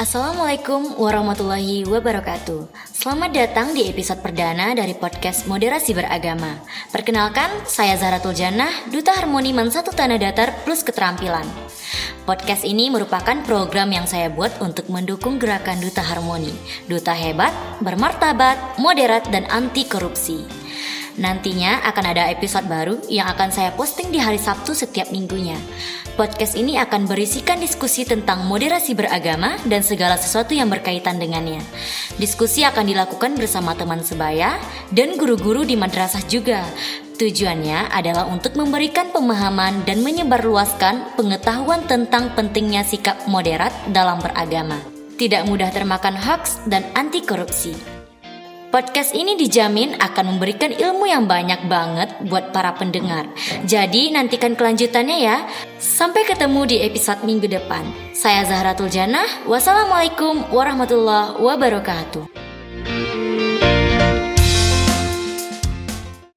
Assalamualaikum warahmatullahi wabarakatuh. Selamat datang di episode perdana dari podcast Moderasi Beragama. Perkenalkan, saya Zahratul Jannah, Duta Harmoni Mansatu Tanah Datar Plus Keterampilan. Podcast ini merupakan program yang saya buat untuk mendukung gerakan Duta Harmoni, Duta Hebat, Bermartabat, Moderat, dan Anti Korupsi. Nantinya akan ada episode baru yang akan saya posting di hari Sabtu setiap minggunya. Podcast ini akan berisikan diskusi tentang moderasi beragama dan segala sesuatu yang berkaitan dengannya. Diskusi akan dilakukan bersama teman sebaya dan guru-guru di madrasah juga. Tujuannya adalah untuk memberikan pemahaman dan menyebarluaskan pengetahuan tentang pentingnya sikap moderat dalam beragama. Tidak mudah termakan hoax dan anti korupsi. Podcast ini dijamin akan memberikan ilmu yang banyak banget buat para pendengar. Jadi nantikan kelanjutannya ya. Sampai ketemu di episode minggu depan. Saya Zahratul Jannah. Wassalamualaikum warahmatullahi wabarakatuh.